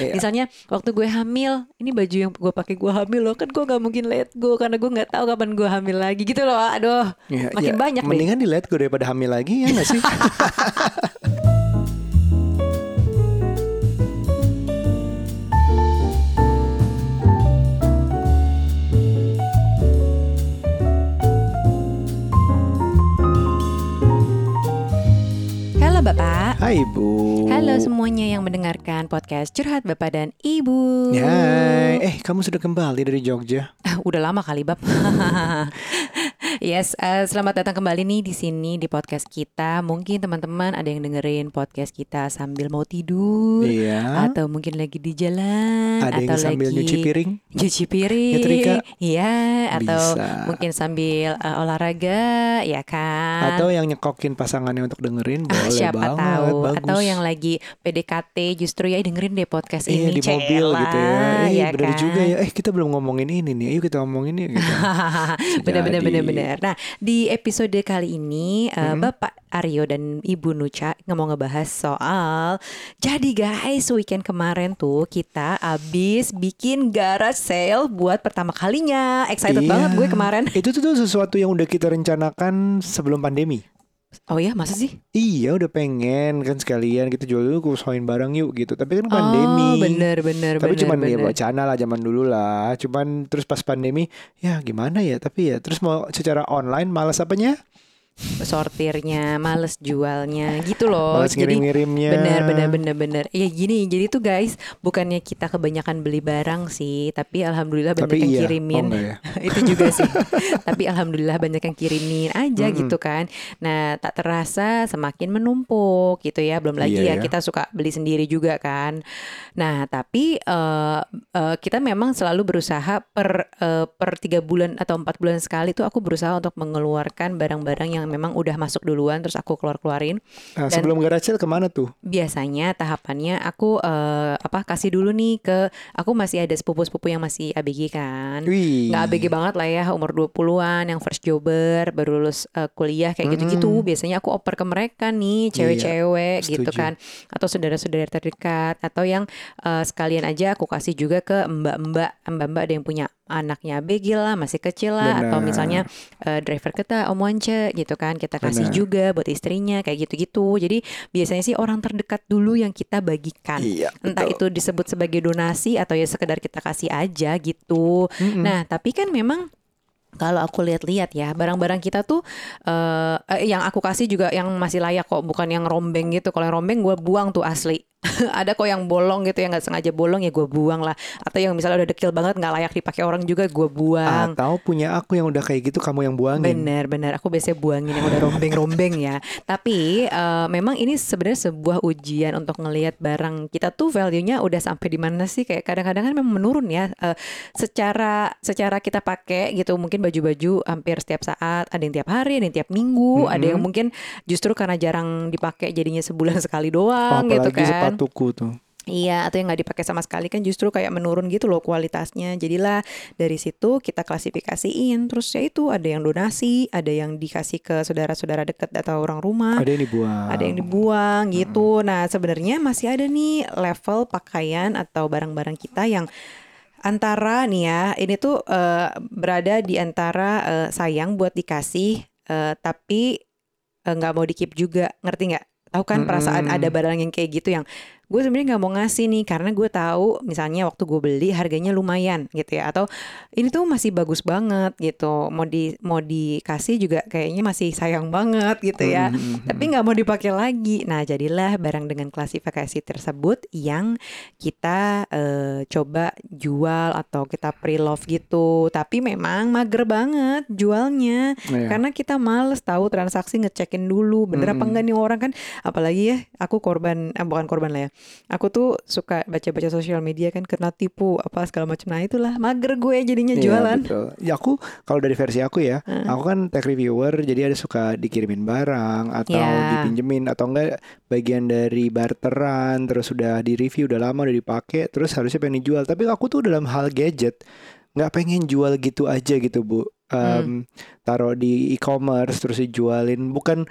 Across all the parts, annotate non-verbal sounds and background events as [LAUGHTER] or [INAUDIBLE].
Iya. Misalnya waktu gue hamil, ini baju yang gue pakai gue hamil loh, kan gue nggak mungkin let go karena gue nggak tahu kapan gue hamil lagi gitu loh. Aduh, Ya, makin ya, banyak deh. Mendingan di let go daripada hamil lagi ya nggak sih? [LAUGHS] Halo Bapak. Hai Bu. Halo semuanya yang mendengarkan podcast Curhat Bapak dan Ibu. Ya, eh kamu sudah kembali dari Jogja. Ah, Udah lama kali Bab. [LAUGHS] yes, eh, selamat datang kembali nih di sini di podcast kita. Mungkin teman-teman ada yang dengerin podcast kita sambil mau tidur Iya. atau mungkin lagi di jalan Ada atau yang sambil lagi nyuci piring. Cuci piring. Nyetrika. Iya, atau Bisa. mungkin sambil eh, olahraga, ya kan? Atau yang nyekokin pasangannya untuk dengerin Ah, boleh siapa banget, tahu bagus. atau yang lagi PDKT justru ya "Ih, dengerin deh podcast Iya ini di mobil Cela, gitu ya. Eh ya bener kan? juga ya. Eh kita belum ngomongin ini nih. Ayo kita ngomongin ini gitu. [LAUGHS] benar-benar Jadi. Benar-benar. Nah, di episode kali ini Mm-mm. Bapak Aryo dan Ibu Nuca nggak mau ngebahas soal jadi guys, weekend kemarin tuh kita abis bikin garage sale buat pertama kalinya. Excited Iya. banget gue kemarin. Itu tuh sesuatu yang udah kita rencanakan sebelum pandemi. Oh ya, masa sih? Iya udah pengen kan sekalian kita jual dulu kusain barang yuk gitu. Tapi kan Oh, pandemi. bener bener Tapi bener cuman ya bener. wacana lah zaman dulu lah. Cuman terus pas pandemi ya gimana ya. Tapi ya terus mau secara online malas apanya? Sortirnya, males jualnya gitu loh. malas Jadi ngirim-ngirimnya. Benar, benar, benar, benar. Ya gini, jadi tuh guys, bukannya kita kebanyakan beli barang sih, tapi alhamdulillah banyak Tapi yang iya. kirimin. Oh, ya? [LAUGHS] itu juga sih. [LAUGHS] tapi alhamdulillah banyak yang kirimin aja Mm-mm. gitu kan. Nah, tak terasa semakin menumpuk gitu ya. Belum lagi ya Iya ya. kita suka beli sendiri juga kan. Nah, tapi eh, eh, kita memang selalu berusaha per eh, per tiga bulan atau empat bulan sekali tuh aku berusaha untuk mengeluarkan barang-barang yang memang udah masuk duluan terus aku keluar-keluarin Nah, Dan- sebelum garage sale ke mana tuh? biasanya tahapannya aku eh, apa kasih dulu nih ke aku masih ada sepupu-sepupu yang masih ABG kan. Wih. Nggak ABG banget lah ya umur 20-an yang first jobber baru lulus eh, kuliah kayak gitu-gitu. Mm-mm. Biasanya aku oper ke mereka nih cewek-cewek gitu setuju. kan atau saudara-saudara terdekat atau yang eh, sekalian aja aku kasih juga ke mbak-mbak mbak-mbak ada yang punya anaknya ABG lah masih kecil lah atau Benar. misalnya eh, driver kita Om Wance gitu kan kita kasih Benar. juga buat istrinya kayak gitu-gitu. Jadi biasanya sih orang terdekat dulu yang kita bagikan. Iya. Entah betul. itu disebut sebagai donasi atau ya sekedar kita kasih aja gitu. Mm-mm. Nah, tapi kan memang kalau aku lihat-lihat ya, barang-barang kita tuh eh, yang aku kasih juga yang masih layak kok, bukan yang rombeng gitu. Kalau yang rombeng gue buang tuh asli. [LAUGHS] Ada kok yang bolong gitu yang nggak sengaja bolong ya gue buang lah. Atau yang misalnya udah dekil banget nggak layak dipakai orang juga gue buang. Atau punya aku yang udah kayak gitu kamu yang buangin. Bener bener aku biasanya buangin yang udah rombeng-rombeng ya. Tapi eh, memang ini sebenarnya sebuah ujian untuk ngelihat barang kita tuh value-nya udah sampai di mana sih kayak kadang-kadang kan memang menurun ya. Eh, secara secara kita pakai gitu mungkin baju-baju hampir setiap saat, ada yang tiap hari, ada yang tiap minggu, ada yang mungkin justru karena jarang dipakai jadinya sebulan [LAUGHS] sekali doang gitu apalagi kan. sepatuku tuh. Iya, atau yang nggak dipakai sama sekali kan justru kayak menurun gitu loh kualitasnya. Jadilah dari situ kita klasifikasiin. Terus ya itu ada yang donasi, ada yang dikasih ke saudara-saudara dekat atau orang rumah, Ada yang dibuang. ada yang dibuang gitu. Nah, sebenarnya masih ada nih level pakaian atau barang-barang kita yang antara nih ya, ini tuh eh, berada di antara eh, sayang buat dikasih, eh, tapi nggak mau dikip juga, ngerti nggak? Tahu kan perasaan Mm-mm. ada barang yang kayak gitu yang gue sebenarnya nggak mau ngasih nih karena gue tahu misalnya waktu gue beli harganya lumayan gitu ya atau ini tuh masih bagus banget gitu mau di mau dikasih juga kayaknya masih sayang banget gitu ya Mm-mm. tapi nggak mau dipakai lagi. Nah, jadilah barang dengan klasifikasi tersebut yang kita eh, coba jual atau kita pre-love gitu. Tapi memang mager banget jualnya Iya. karena kita males tahu transaksi ngecekin dulu bener apa Mm-mm. enggak nih orang kan. Apalagi ya, aku korban, eh, bukan korban lah ya. Aku tuh suka baca-baca sosial media kan kena tipu apa segala macam. Nah, itulah mager gue jadinya Iya, jualan. betul. Ya aku kalau dari versi aku ya, Heeh. aku kan tech reviewer, jadi ada suka dikirimin barang atau Ya. dipinjemin atau enggak bagian dari barteran, terus sudah di review udah lama udah dipakai, terus harusnya pengen dijual. Tapi aku tuh dalam hal gadget nggak pengen jual gitu aja gitu bu. Em, Taruh di e-commerce terus dijualin, bukan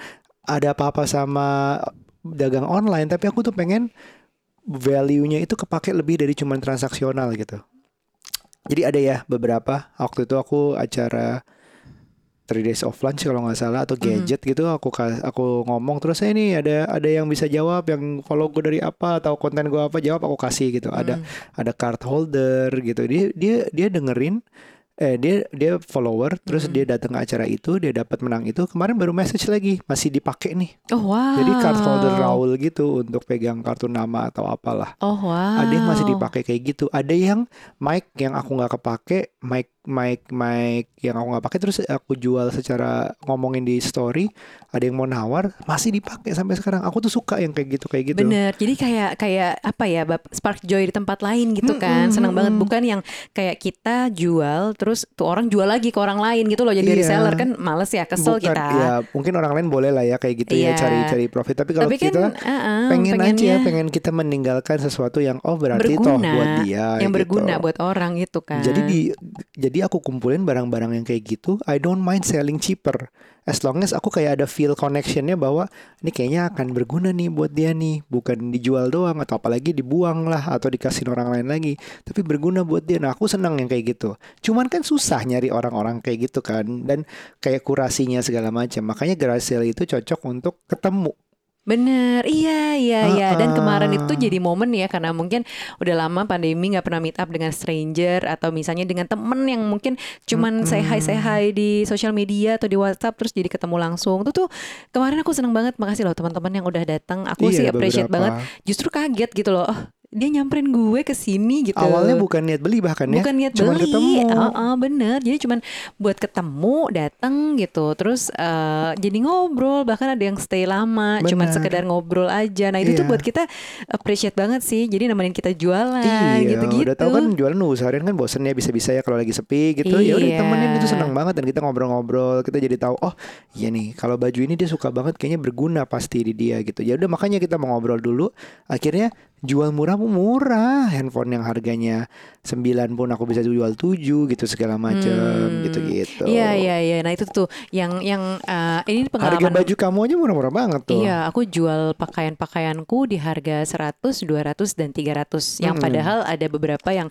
ada apa-apa sama dagang online, tapi aku tuh pengen value-nya itu kepake lebih dari cuman transaksional gitu. Jadi ada ya beberapa waktu itu aku acara three days of lunch kalau nggak salah atau gadget gitu aku aku ngomong terus saya ini ada ada yang bisa jawab yang follow gue dari apa atau konten gue apa jawab aku kasih gitu. Ada ada card holder gitu. Dia dia dia dengerin eh dia dia follower terus dia datang ke acara itu dia dapat menang itu kemarin baru message lagi masih dipakai nih Oh wow. jadi card holder Raul gitu untuk pegang kartu nama atau apalah Oh wow. ada yang masih dipakai kayak gitu ada yang mic yang aku nggak kepake mic mic mic yang aku nggak pakai terus aku jual secara ngomongin di story ada yang mau nawar masih dipakai sampai sekarang aku tuh suka yang kayak gitu kayak gitu Bener, jadi kayak kayak apa ya, spark joy di tempat lain gitu kan, Mm-mm, senang banget. mm-mm. Bukan yang kayak kita jual, terus tuh orang jual lagi ke orang lain gitu loh. Jadi Iya. reseller kan males ya, kesel Bukan, kita. ya mungkin orang lain boleh lah ya kayak gitu Iya. ya cari cari profit tapi kalau Tapi kan, kita uh-uh, pengen aja pengennya pengen kita meninggalkan sesuatu yang oh berarti toh berguna, buat dia yang gitu. berguna buat orang gitu kan. Jadi di jadi aku kumpulin barang-barang yang kayak gitu, I don't mind selling cheaper. As long as aku kayak ada feel connectionnya bahwa ini kayaknya akan berguna nih buat dia nih, bukan dijual doang atau apalagi dibuang lah atau dikasih orang lain lagi, tapi berguna buat dia. Nah, aku senang yang kayak gitu. Cuman kan susah nyari orang-orang kayak gitu kan dan kayak kurasinya segala macam. Makanya garage sale itu cocok untuk ketemu. Bener, iya iya iya. Dan kemarin itu jadi momen ya karena mungkin udah lama pandemi nggak pernah meet up dengan stranger atau misalnya dengan temen yang mungkin cuman say hi say hi di sosial media atau di WhatsApp terus jadi ketemu langsung. Itu tuh kemarin aku seneng banget. Makasih loh teman-teman yang udah datang. Aku sih Iya, appreciate beberapa. banget. Justru kaget gitu loh. Oh, dia nyamperin gue ke sini gitu. Awalnya bukan niat beli bahkan ya. Bukan niat Cuman beli, ketemu. Heeh, bener. Jadi cuman buat ketemu, datang gitu, terus eh, jadi ngobrol. Bahkan ada yang stay lama, cuman Bener. sekedar ngobrol aja. Nah itu tuh Iya. buat kita appreciate banget sih. Jadi nemenin kita jualan, Iya, gitu-gitu. udah tahu kan jualan seharian kan bosen ya bisa-bisa ya kalau lagi sepi gitu. Ya udah Iya. temenin itu senang banget dan kita ngobrol-ngobrol, kita jadi tahu oh iya nih kalau baju ini dia suka banget kayaknya berguna pasti di dia gitu. Ya udah makanya kita mau ngobrol dulu. Akhirnya jual murah murah handphone yang harganya 9 pun aku bisa jual 7 gitu segala macam Hmm. gitu-gitu. Iya iya iya. Nah itu tuh yang yang eh, ini Harga pengalaman. baju kamu aja murah-murah banget tuh. Iya, aku jual pakaian-pakaianku di harga 100, 200 dan 300. Yang Hmm. padahal ada beberapa yang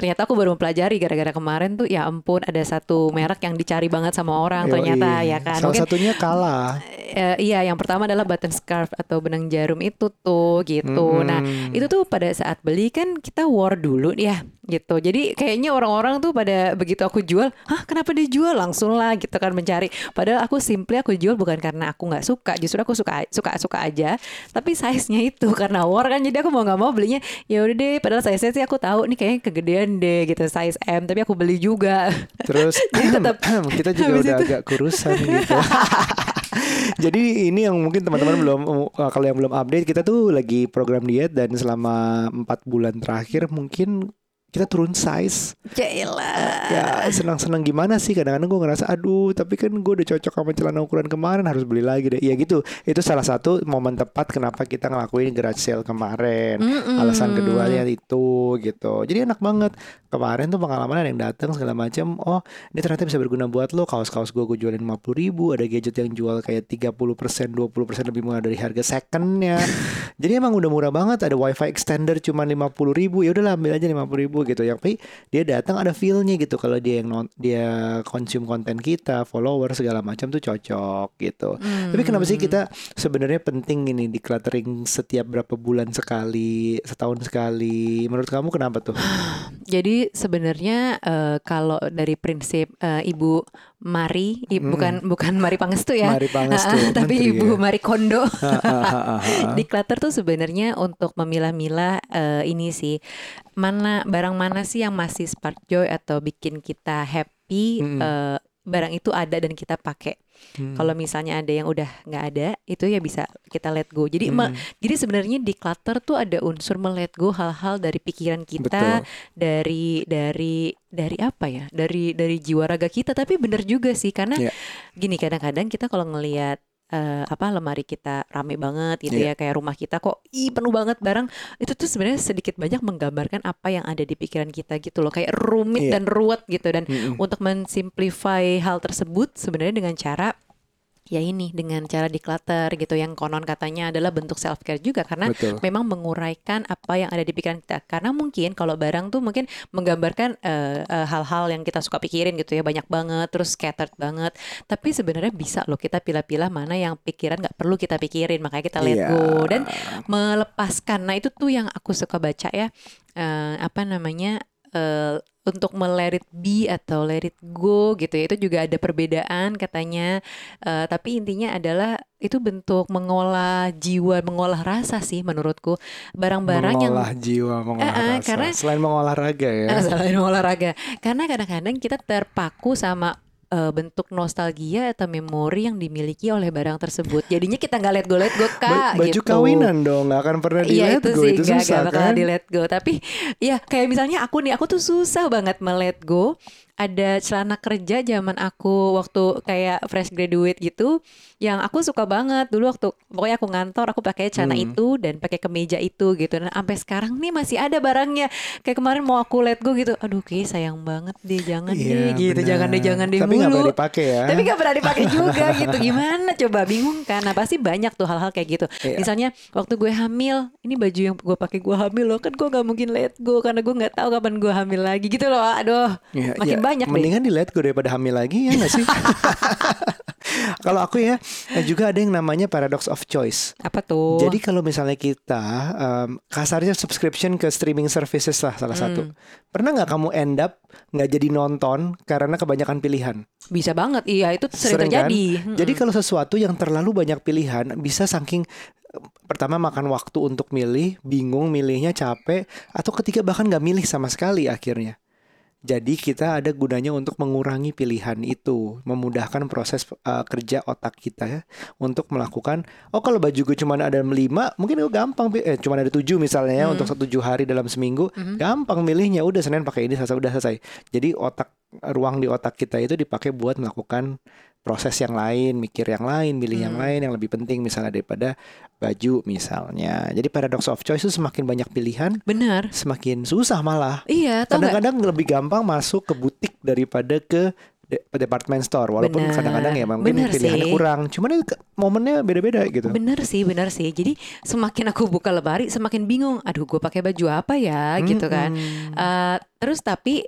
ternyata aku baru mempelajari gara-gara kemarin tuh ya ampun ada satu merek yang dicari banget sama orang Yoi. ternyata ya kan. Salah Mungkin satunya kalah. eh, iya yang pertama adalah button scarf atau benang jarum itu tuh gitu. Nah, Mm-mm. itu tuh pada saat beli kan kita war dulu ya gitu. Jadi kayaknya orang-orang tuh pada begitu aku jual, hah kenapa dia jual langsung lah gitu kan mencari. Padahal aku simply aku jual bukan karena aku nggak suka, justru aku suka suka suka aja. Tapi size-nya itu karena war kan jadi aku mau nggak mau belinya ya udah deh. Padahal size-nya sih aku tahu nih kayaknya kegedean deh gitu size M, tapi aku beli juga. [LAUGHS] Terus [LAUGHS] tetap [CLEARS THROAT] [CLEARS THROAT] kita juga udah itu- agak kurusan gitu. [LAUGHS] Jadi ini yang mungkin teman-teman belum uh, kalau yang belum update kita tuh lagi program diet dan selama empat bulan terakhir mungkin kita turun size. Yaelah. Ya senang-senang gimana sih kadang-kadang gue ngerasa aduh tapi kan gue udah cocok sama celana ukuran kemarin harus beli lagi deh. Ya gitu. Itu salah satu momen tepat kenapa kita ngelakuin garage sale kemarin. Mm-mm. Alasan keduanya itu gitu. Jadi enak banget. Kemarin tuh pengalaman ada yang datang segala macam. Oh, ini ternyata bisa berguna buat lo. Kaos-kaos gue gue jualin 50 ribu. Ada gadget yang jual kayak 30 persen, 20 persen lebih murah dari harga secondnya. [LAUGHS] Jadi emang udah murah banget. Ada wifi extender cuma 50 ribu. Ya udahlah ambil aja 50 ribu gitu. Yang tapi dia datang ada feelnya gitu. Kalau dia yang non, dia konsum konten kita, follower segala macam tuh cocok gitu. Tapi kenapa sih kita sebenarnya penting ini di cluttering setiap berapa bulan sekali, setahun sekali? Menurut kamu kenapa tuh? Jadi sebenarnya eh, kalau dari prinsip eh, Ibu Mari, i- Mm-mm. bukan bukan Mari Pangestu ya, Mari Pangestu, Ah, [LAUGHS] tapi menteri Ibu ya. Mari Kondo. [LAUGHS] Declutter tuh sebenarnya untuk memilah-milah eh, ini sih mana barang mana sih yang masih spark joy atau bikin kita happy Mm-mm. eh, barang itu ada dan kita pakai. Hmm. Kalau misalnya ada yang udah nggak ada, itu ya bisa kita let go. Jadi me- Hmm. jadi sebenarnya di clutter tuh ada unsur me-let go hal-hal dari pikiran kita, Betul. dari dari dari apa ya? Dari dari jiwa raga kita. Tapi bener juga sih karena Iya. gini kadang-kadang kita kalau ngelihat eh, apa lemari kita rame banget gitu Iya. ya kayak rumah kita kok ih penuh banget barang itu tuh sebenarnya sedikit banyak menggambarkan apa yang ada di pikiran kita gitu loh kayak rumit Iya. dan ruwet gitu dan Mm-mm. untuk mensimplify hal tersebut sebenarnya dengan cara ya ini dengan cara declutter gitu. Yang konon katanya adalah bentuk self care juga karena Betul. memang menguraikan apa yang ada di pikiran kita. Karena mungkin kalau barang tuh mungkin menggambarkan eh, eh, hal-hal yang kita suka pikirin gitu ya banyak banget terus scattered banget. Tapi sebenarnya bisa loh kita pilah-pilah mana yang pikiran nggak perlu kita pikirin. Makanya kita let go dan melepaskan. Nah itu tuh yang aku suka baca ya eh, apa namanya eh, untuk me-let it be atau let it go gitu ya itu juga ada perbedaan katanya Eh, tapi intinya adalah itu bentuk mengolah jiwa mengolah rasa sih menurutku barang-barang yang mengolah jiwa, mengolah eh, rasa. karena- Selain mengolah raga ya. Ah, [LAUGHS] selain olahraga karena kadang-kadang kita terpaku sama eh, bentuk nostalgia atau memori yang dimiliki oleh barang tersebut jadinya kita nggak let go let go Ba- kak baju gitu. kawinan dong, nggak akan pernah di Iya let itu go sih itu gak, susah bakal kan? di let go Tapi ya kayak misalnya aku nih Aku tuh susah banget me-let go Ada celana kerja zaman aku Waktu kayak fresh graduate gitu Yang aku suka banget. Dulu waktu Pokoknya aku ngantor Aku pakai celana Hmm. itu Dan pakai kemeja itu gitu. Dan sampai sekarang nih masih ada barangnya. Kayak kemarin mau aku let go gitu. Aduh kayak sayang banget deh Jangan Iya, deh. Gitu benar. Jangan deh jangan deh Tapi nggak pernah dipakai ya. tapi gak pernah dipakai [LAUGHS] juga gitu. Gimana? Coba bingung kan. Nah pasti banyak tuh hal-hal kayak gitu. Iya. misalnya waktu gue hamil ini baju yang gue pakai gue hamil loh. Kan gue gak mungkin let go karena gue nggak tahu kapan gue hamil lagi. Gitu loh aduh. Iya, makin iya. Banyak deh Mendingan di let go daripada hamil lagi ya nggak sih? [LAUGHS] Kalau aku ya eh, juga ada yang namanya paradox of choice. apa tuh Jadi kalau misalnya kita em, kasarnya subscription ke streaming services lah salah Hmm. satu. Pernah nggak kamu end up nggak jadi nonton karena kebanyakan pilihan? bisa banget iya itu sering, Sering kan? terjadi Jadi kalau sesuatu yang terlalu banyak pilihan bisa saking pertama makan waktu untuk milih, bingung milihnya capek, atau ketika bahkan nggak milih sama sekali akhirnya. Jadi kita ada gunanya untuk mengurangi pilihan itu, memudahkan proses uh, kerja otak kita ya untuk melakukan. Oh kalau baju gue cuma ada lima, mungkin gue gampang. Eh cuma ada tujuh misalnya ya untuk satu tujuh hari dalam seminggu, gampang milihnya. Udah senin pakai ini, selesai udah selesai. Jadi otak ruang di otak kita itu dipakai buat melakukan proses yang lain, mikir yang lain, milih yang lain yang lebih penting misalnya daripada baju misalnya. Jadi paradox of choice itu semakin banyak pilihan, benar semakin susah malah. iya Kadang-kadang lebih gampang masuk ke butik daripada ke de- department store walaupun Benar. kadang-kadang ya mungkin Benar pilihannya sih. kurang. Cuman momennya beda-beda gitu. Bener sih, bener sih. Jadi semakin aku buka lemari, semakin bingung. Aduh, gue pakai baju apa ya, gitu kan. Eh, terus tapi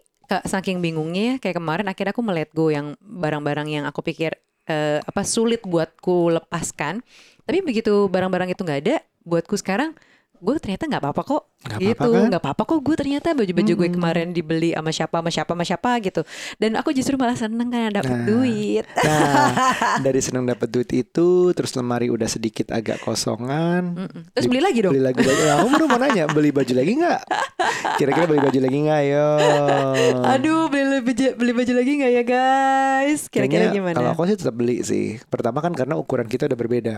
saking bingungnya ya, kayak kemarin akhirnya aku melet go yang barang-barang yang aku pikir eh, apa sulit buatku lepaskan. Tapi begitu barang-barang itu nggak ada, buatku sekarang gue ternyata nggak apa-apa kok Nggak gitu apa-apa kan? nggak apa-apa kok gue ternyata baju-baju gue kemarin dibeli sama siapa sama siapa sama siapa gitu dan aku justru malah seneng karena dapet Nah. duit Nah, [LAUGHS] dari senang dapat duit itu, terus lemari udah sedikit agak kosongan. Mm-mm. terus beli lagi dong Beli lagi baju. Nah, mau nanya, beli baju lagi nggak? Kira-kira beli baju lagi nggak? Yo. Aduh, beli baju, beli baju lagi nggak ya guys? Kira-kira gimana? Kalau aku sih tetap beli sih. Pertama kan karena ukuran kita udah berbeda.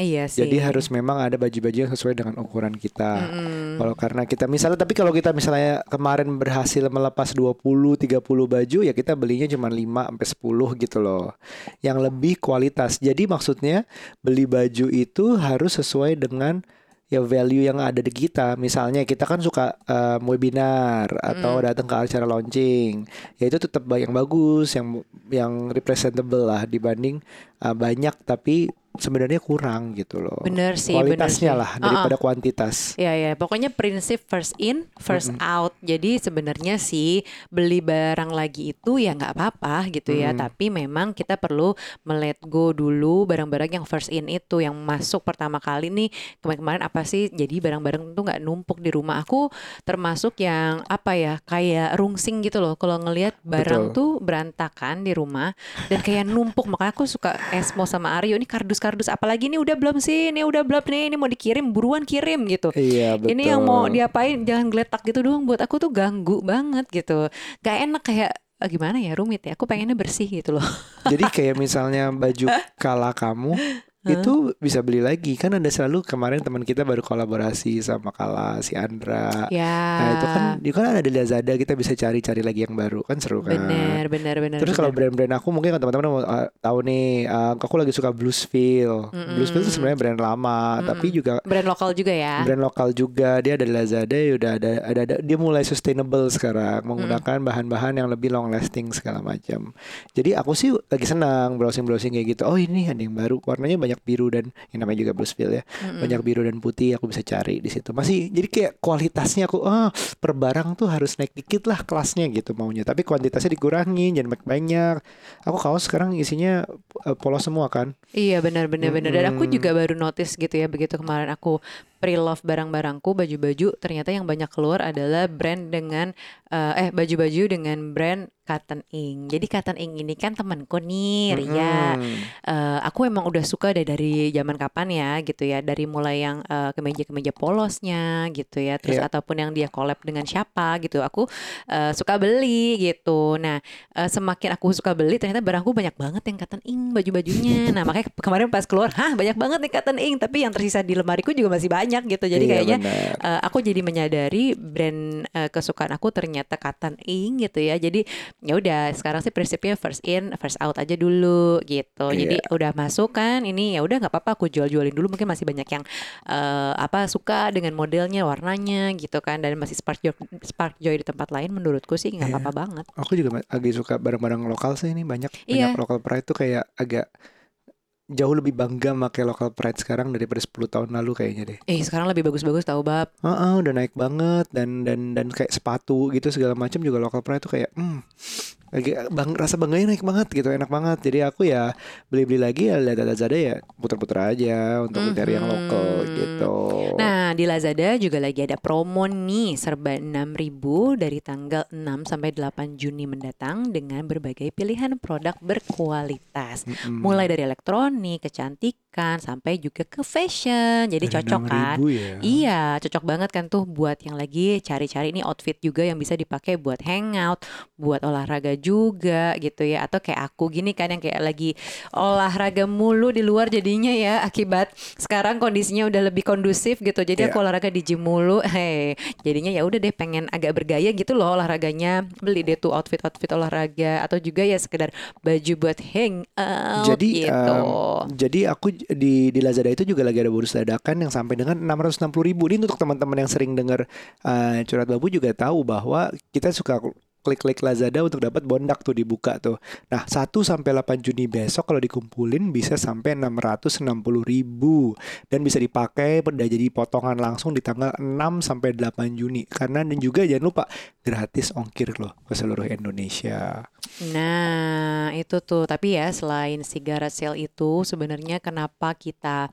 Iya sih. Jadi harus memang ada baju-baju yang sesuai dengan ukuran kita. Mm-mm. Kalau karena kita misalnya tapi kalau kita misalnya kemarin berhasil melepas 20 30 baju ya kita belinya cuma 5 sampai 10 gitu loh. Yang lebih kualitas. Jadi maksudnya beli baju itu harus sesuai dengan ya value yang ada di kita. Misalnya kita kan suka um, webinar atau datang ke acara launching. Ya itu tetap yang bagus, yang yang representable lah dibanding uh, banyak tapi sebenarnya kurang gitu loh. Bener sih, bener Kualitasnya sih. lah daripada kuantitas. Ya ya, pokoknya prinsip first in, first out. Jadi sebenarnya sih beli barang lagi itu ya nggak apa-apa gitu ya. Tapi memang kita perlu melet go dulu barang-barang yang first in itu yang masuk pertama kali nih kemarin-kemarin apa sih? Jadi barang-barang itu nggak numpuk di rumah aku. Termasuk yang apa ya kayak rungsing gitu loh. Kalau ngelihat barang Betul. tuh berantakan di rumah dan kayak numpuk. Makanya aku suka esmo sama Aryo ini kardus-kardus apalagi ini udah belum sih? Ini udah belum nih? Ini mau dikirim buruan kirim gitu. Iya betul. Ini yang mau diapain jangan geletak gitu doang buat aku tuh ganggu banget gitu. Gak enak kayak eh, gimana ya rumit ya. Aku pengennya bersih gitu loh. Jadi kayak misalnya baju kala kamu itu bisa beli lagi kan ada selalu kemarin teman kita baru kolaborasi sama Kala si Andra Ya. nah itu kan itu kan ada di Lazada kita bisa cari-cari lagi yang baru kan seru kan bener bener bener. Terus kalau brand-brand aku mungkin teman-teman mau uh, tahu nih, uh, aku lagi suka Bluesville. Mm-mm. Bluesville itu sebenarnya brand lama, tapi Mm-mm. juga brand lokal juga ya. brand lokal juga. Dia ada di Lazada, ya udah ada, ada ada dia mulai sustainable sekarang, menggunakan bahan-bahan yang lebih long lasting segala macam. Jadi aku sih lagi senang browsing-browsing kayak gitu. Oh ini ada yang baru, warnanya banyak biru dan yang namanya juga Bluesville ya, Mm-mm. banyak biru dan putih. Aku bisa cari di situ. Masih jadi kayak kualitasnya aku, ah per barang tuh harus naik dikit lah kelasnya gitu maunya. Tapi kuantitasnya dikurangin, jangan banyak-banyak. Aku kaos sekarang isinya uh, polos semua kan. Iya benar benar benar dan aku juga baru notice gitu ya begitu kemarin aku pre-love barang-barangku baju-baju ternyata yang banyak keluar adalah brand dengan eh, eh baju-baju dengan brand Cotton Ink. Jadi Cotton Ink ini kan temanku nih Ria. Mm-mm. Eh, aku emang udah suka deh dari zaman kapan ya gitu ya dari mulai yang eh, kemeja-kemeja polosnya gitu ya terus Iya. ataupun yang dia collab dengan siapa gitu aku eh, suka beli gitu nah eh, semakin aku suka beli ternyata barangku banyak banget yang cotton ink baju-bajunya nah makanya kemarin pas keluar hah banyak banget nih cotton ink tapi yang tersisa di lemariku juga masih banyak gitu. Jadi Iya, kayaknya eh, aku jadi menyadari brand eh, kesukaan aku ternyata cotton ink gitu ya. Jadi ya udah sekarang sih prinsipnya first in first out aja dulu gitu. Jadi Iya. udah masuk kan ini ya udah nggak apa-apa aku jual-jualin dulu. Mungkin masih banyak yang eh, apa suka dengan modelnya warnanya gitu kan. Dan masih spark joy spark joy di tempat lain menurutku sih nggak Iya. apa-apa banget. Aku juga lagi suka barang-barang lokal sih ini banyak Iya. banyak lokal pride tuh kayak agak jauh lebih bangga pakai lokal pride sekarang daripada 10 tahun lalu kayaknya deh. eh sekarang lebih bagus-bagus tahu bab Heeh, udah naik banget dan dan dan kayak sepatu gitu segala macam juga lokal pride tuh kayak hmm bang rasa bangganya naik banget gitu enak banget jadi aku ya beli beli lagi ya lihat Lazada ya puter-puter aja untuk mencari yang lokal Mhm. gitu Nah, di Lazada juga lagi ada promo nih serba 6.000 dari tanggal 6 sampai 8 Juni mendatang dengan berbagai pilihan produk berkualitas. Mm-mm. Mulai dari elektronik, kecantikan sampai juga ke fashion. Jadi Dari cocok kan? 6.000 ya Iya, cocok banget kan tuh buat yang lagi cari-cari ini outfit juga yang bisa dipakai buat hangout, buat olahraga juga gitu ya. Atau kayak aku gini kan yang kayak lagi olahraga mulu di luar jadinya ya akibat sekarang kondisinya udah lebih kondusif gitu. Jadi aku Iya. olahraga di gym mulu. [LAUGHS] Hei, jadinya ya udah deh pengen agak bergaya gitu loh olahraganya. Beli deh tuh outfit-outfit olahraga atau juga ya sekedar baju buat hangout Jadi gitu. em, jadi aku di di Lazada itu juga lagi ada bonus dadakan yang sampai dengan 660 ribu. Ini untuk teman-teman yang sering dengar eh, curhat babu juga tahu bahwa kita suka klik-klik Lazada untuk dapat bondak tuh dibuka tuh. Nah 1 sampai 8 Juni besok kalau dikumpulin bisa sampai 660 ribu dan bisa dipakai pada jadi potongan langsung di tanggal 6 sampai 8 Juni. Karena dan juga jangan lupa gratis ongkir loh ke seluruh Indonesia. Nah, itu tuh. Tapi ya selain si sale itu sebenarnya kenapa kita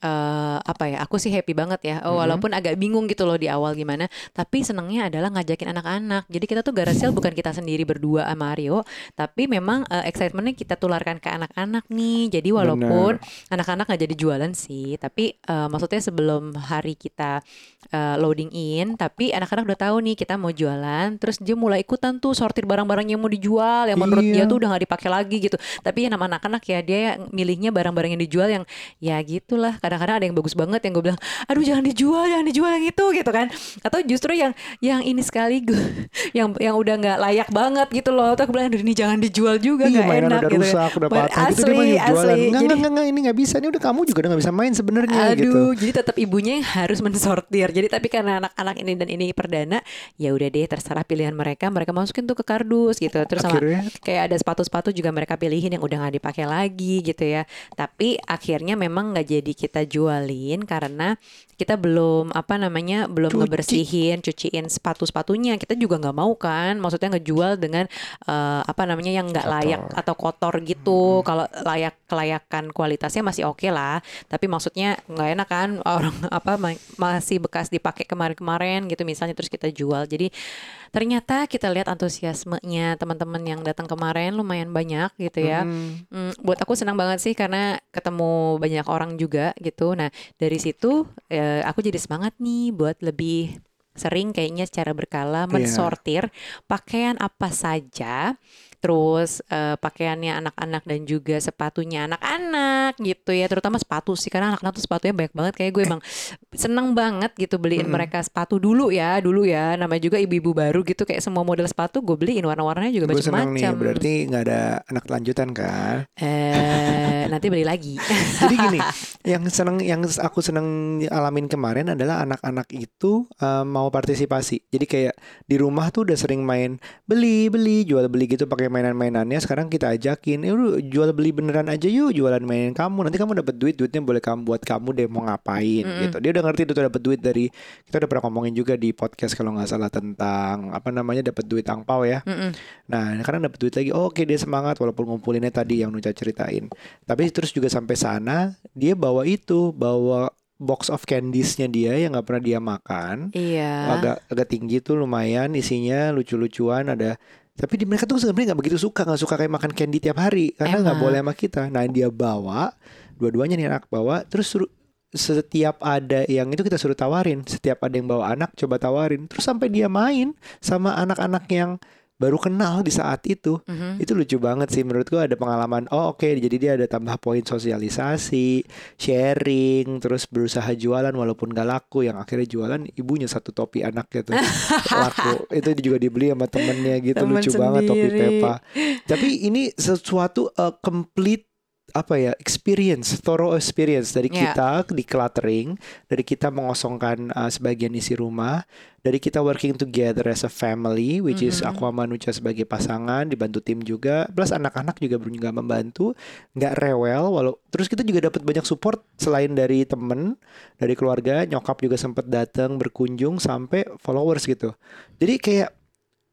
eh apa ya? Aku sih happy banget ya. Oh, Mhm. Walaupun agak bingung gitu loh di awal gimana, tapi senangnya adalah ngajakin anak-anak. Jadi kita tuh garage sale bukan kita sendiri berdua sama Mario, tapi memang eh, excitementnya kita tularkan ke anak-anak nih. Jadi walaupun anak-anak nggak jadi jualan sih, tapi eh, maksudnya sebelum hari kita eh, loading in, tapi anak-anak udah tahu nih kita mau jualan, terus dia mulai ikutan tuh sortir barang-barang yang mau dijual, yang menurut Iya. dia tuh udah nggak dipakai lagi gitu. Tapi ya nama anak-anak ya dia milihnya barang-barang yang dijual yang ya gitulah. Kadang-kadang ada yang bagus banget yang gue bilang, aduh jangan dijual, jangan dijual yang itu gitu kan. Atau justru yang yang ini sekaligus, [LAUGHS] yang yang udah nggak layak banget gitu loh. Terus aku bilang, aduh ini jangan dijual juga Iya nggak mainan enak udah gitu. ya. rusak, udah patah gitu dia asli, jualan. asli. Enggak, enggak, enggak, ini nggak bisa. Ini udah kamu juga udah nggak bisa main sebenarnya gitu. Jadi tetap ibunya yang harus mensortir. Jadi tapi karena anak-anak ini dan ini perdana, ya udah deh terserah pilihan mereka. Mereka masukin tuh ke kardus gitu. Terus sama Akhirnya kayak ada sepatu-sepatu juga mereka pilihin yang udah nggak dipakai lagi gitu ya. Tapi akhirnya memang nggak jadi kita jualin karena kita belum apa namanya belum Cuci. ngebersihin, cuciin sepatu-sepatunya. Kita juga nggak mau kan, maksudnya ngejual dengan eh, apa namanya yang nggak layak atau kotor gitu. Kalau layak kelayakan kualitasnya masih oke lah. Tapi maksudnya nggak enak kan [LAUGHS] orang apa ma- masih bekas dipakai kemarin-kemarin gitu misalnya terus kita jual. Jadi ternyata kita lihat antusiasmenya teman-teman yang datang kemarin lumayan banyak gitu ya. mm, Hmm, buat aku senang banget sih karena ketemu banyak orang juga gitu. Nah dari situ eh, aku jadi semangat nih buat lebih sering kayaknya secara berkala Iya. mensortir pakaian apa saja. Terus eh, pakaiannya anak-anak dan juga sepatunya anak-anak anak gitu ya terutama sepatu sih karena anak-anak tuh sepatunya banyak banget kayak gue emang seneng banget gitu beliin Mm-mm. mereka sepatu dulu ya dulu ya namanya juga ibu-ibu baru gitu kayak semua model sepatu gue beliin warna-warnanya juga nih, macam-macam berarti nggak ada anak lanjutan kan? eh nanti beli lagi [LAUGHS] Jadi gini, yang seneng, yang aku seneng alamin kemarin adalah anak-anak itu eh, mau partisipasi. Jadi kayak di rumah tuh udah sering main beli beli jual beli gitu pakai mainan-mainannya. Sekarang kita ajakin, eh jual beli beneran aja yuk, jualan mainan kamu. Nanti kamu dapat duit, duitnya boleh kamu buat kamu deh mau ngapain Mm-mm. gitu. Dia udah ngerti tuh dapat duit dari kita udah pernah ngomongin juga di podcast kalau nggak salah tentang apa namanya dapat duit angpau ya. Mm-mm. Nah, karena dapat duit lagi, oh, oke dia semangat walaupun ngumpulinnya tadi yang Nuca ceritain. Tapi terus juga sampai sana dia bawa itu, bawa box of candiesnya dia yang nggak pernah dia makan, iya agak agak tinggi tuh lumayan isinya lucu-lucuan ada. Tapi di mereka tuh sebenarnya nggak begitu suka, nggak suka kayak makan candy tiap hari. Karena nggak boleh sama kita. Nah dia bawa, dua-duanya nih anak bawa, terus suruh setiap ada yang itu kita suruh tawarin, setiap ada yang bawa anak coba tawarin, terus sampai dia main sama anak-anak yang baru kenal di saat itu. Mhm. Itu lucu banget sih menurut gua ada pengalaman. Oh oke, jadi dia ada tambah poin sosialisasi, sharing, terus berusaha jualan walaupun gak laku. Yang akhirnya jualan ibunya satu topi anaknya tuh [LAUGHS] laku. Itu juga dibeli sama temennya gitu Temen lucu banget topi sendiri. Peppa. Tapi ini sesuatu uh, complete apa ya experience thorough experience dari Ya. kita di cluttering dari kita mengosongkan uh, sebagian isi rumah dari kita working together as a family which is Mhm. aku sama Nucha sebagai pasangan dibantu tim juga plus anak-anak juga juga membantu nggak rewel walau terus kita juga dapat banyak support selain dari temen dari keluarga nyokap juga sempat datang berkunjung sampai followers gitu jadi kayak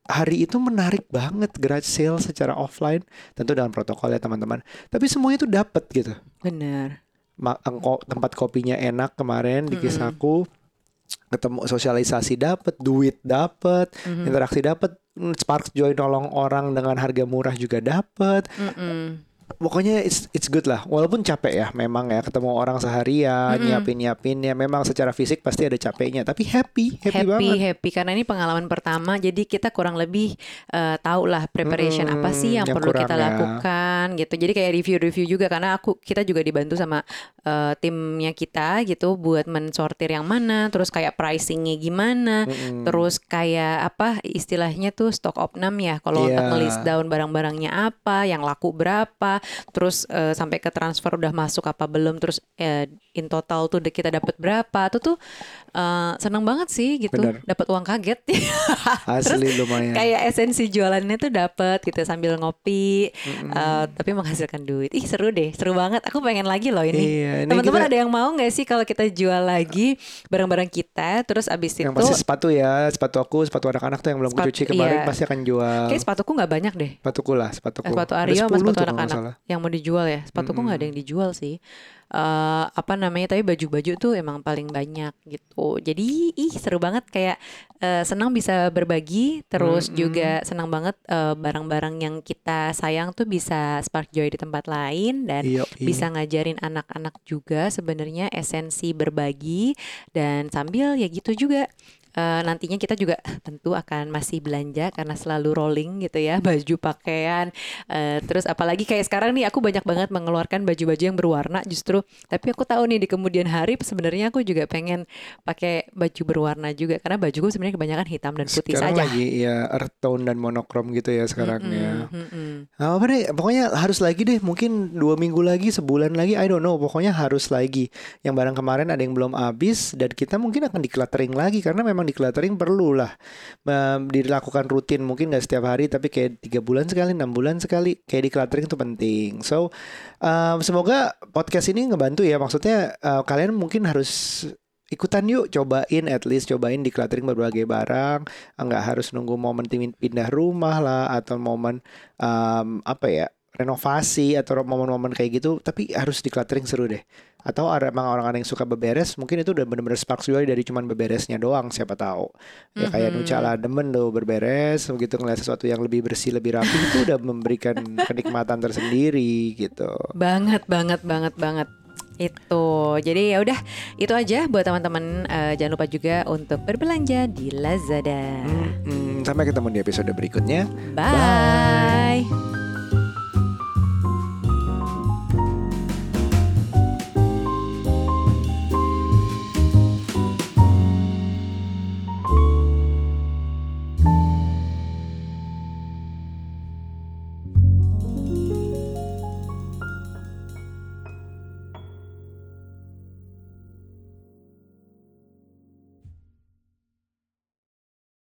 hari itu menarik banget garage sale secara offline tentu dengan protokol ya teman-teman. Tapi semuanya tuh dapat gitu. Ma- engko- tempat kopinya enak kemarin di kisahku ketemu sosialisasi dapat duit dapat Mhm. interaksi dapat Spark Joy nolong orang dengan harga murah juga dapat Mm-mm. Pokoknya it's it's good lah walaupun capek ya memang ya ketemu orang seharian Mm-mm. nyiapin nyiapinnya memang secara fisik pasti ada capeknya tapi happy happy, happy banget happy karena ini pengalaman pertama jadi kita kurang lebih eh, tahu lah preparation apa sih yang, Mm-mm, yang perlu kita ya. lakukan gitu jadi kayak review-review juga karena aku kita juga dibantu sama eh, timnya kita gitu buat mensortir yang mana terus kayak pricingnya gimana Mm-mm. terus kayak apa istilahnya tuh stock opnam ya kalau untuk Iya. nge-list down barang-barangnya apa yang laku berapa terus eh, sampai ke transfer udah masuk apa belum terus eh, in total tuh kita dapat berapa tuh tuh eh, seneng banget sih gitu. Dapat uang kaget. [LAUGHS] Asli lumayan. kayak esensi jualannya tuh dapat gitu sambil ngopi. Mm-mm. eh, tapi menghasilkan duit. Ih seru deh. Seru banget. Aku pengen lagi loh ini. Iya ini teman-teman kita- ada yang mau nggak sih kalau kita jual lagi barang-barang kita? Terus abis yang itu pasti sepatu ya. Sepatu aku sepatu anak-anak tuh yang belum Sepat- kucuci kemarin iya. pasti akan jual. Kayak sepatuku nggak banyak deh. Sepatuku lah sepatuku. Eh, sepatu Aryo sama 10 sepatu anak-anak yang mau dijual ya. Sepatuku nggak ada yang dijual sih. Eh apa namanya? Tapi baju-baju tuh emang paling banyak gitu. Jadi ih seru banget kayak eh, senang bisa berbagi. Terus Mm-mm. juga senang banget eh, barang-barang yang kita sayang tuh bisa spark joy di tempat lain dan Iya, iya. bisa ngajarin anak-anak juga sebenarnya esensi berbagi dan sambil ya gitu juga eh, nantinya kita juga tentu akan masih belanja karena selalu rolling gitu ya [LAUGHS] baju pakaian. Eh, terus apalagi kayak sekarang nih aku banyak banget mengeluarkan baju-baju yang berwarna justru. Tapi aku tahu nih di kemudian hari sebenarnya aku juga pengen pakai baju berwarna juga karena bajuku sebenarnya kebanyakan hitam dan putih sekarang saja. lagi ya earth tone dan monokrom gitu ya sekarang ya. Mm-mm, mm-mm. Nah, apa deh, pokoknya harus lagi deh, mungkin dua minggu lagi, sebulan lagi, I don't know, pokoknya harus lagi. Yang barang kemarin ada yang belum habis dan kita mungkin akan decluttering lagi karena memang decluttering perlu lah Mem- dilakukan rutin, mungkin nggak setiap hari tapi kayak tiga bulan sekali, enam bulan sekali, kayak decluttering itu penting. So um, semoga podcast ini ngebantu ya, maksudnya uh, kalian mungkin harus ikutan yuk cobain at least cobain decluttering berbagai barang. Nggak harus nunggu momen pindah rumah lah atau momen um, apa ya renovasi atau momen-momen kayak gitu. Tapi harus decluttering seru deh. Atau ada emang orang-orang yang suka beberes mungkin itu udah bener-bener spark joy dari cuman beberesnya doang siapa tahu. Ya kayak Mhm. Nuca lah demen tuh berberes begitu ngeliat sesuatu yang lebih bersih lebih rapi itu udah memberikan [LAUGHS] kenikmatan tersendiri gitu. Banget, banget, banget, banget. Itu. Jadi ya udah, itu aja buat teman-teman. Eh, jangan lupa juga untuk berbelanja di Lazada. Hmm, sampai ketemu di episode berikutnya Bye.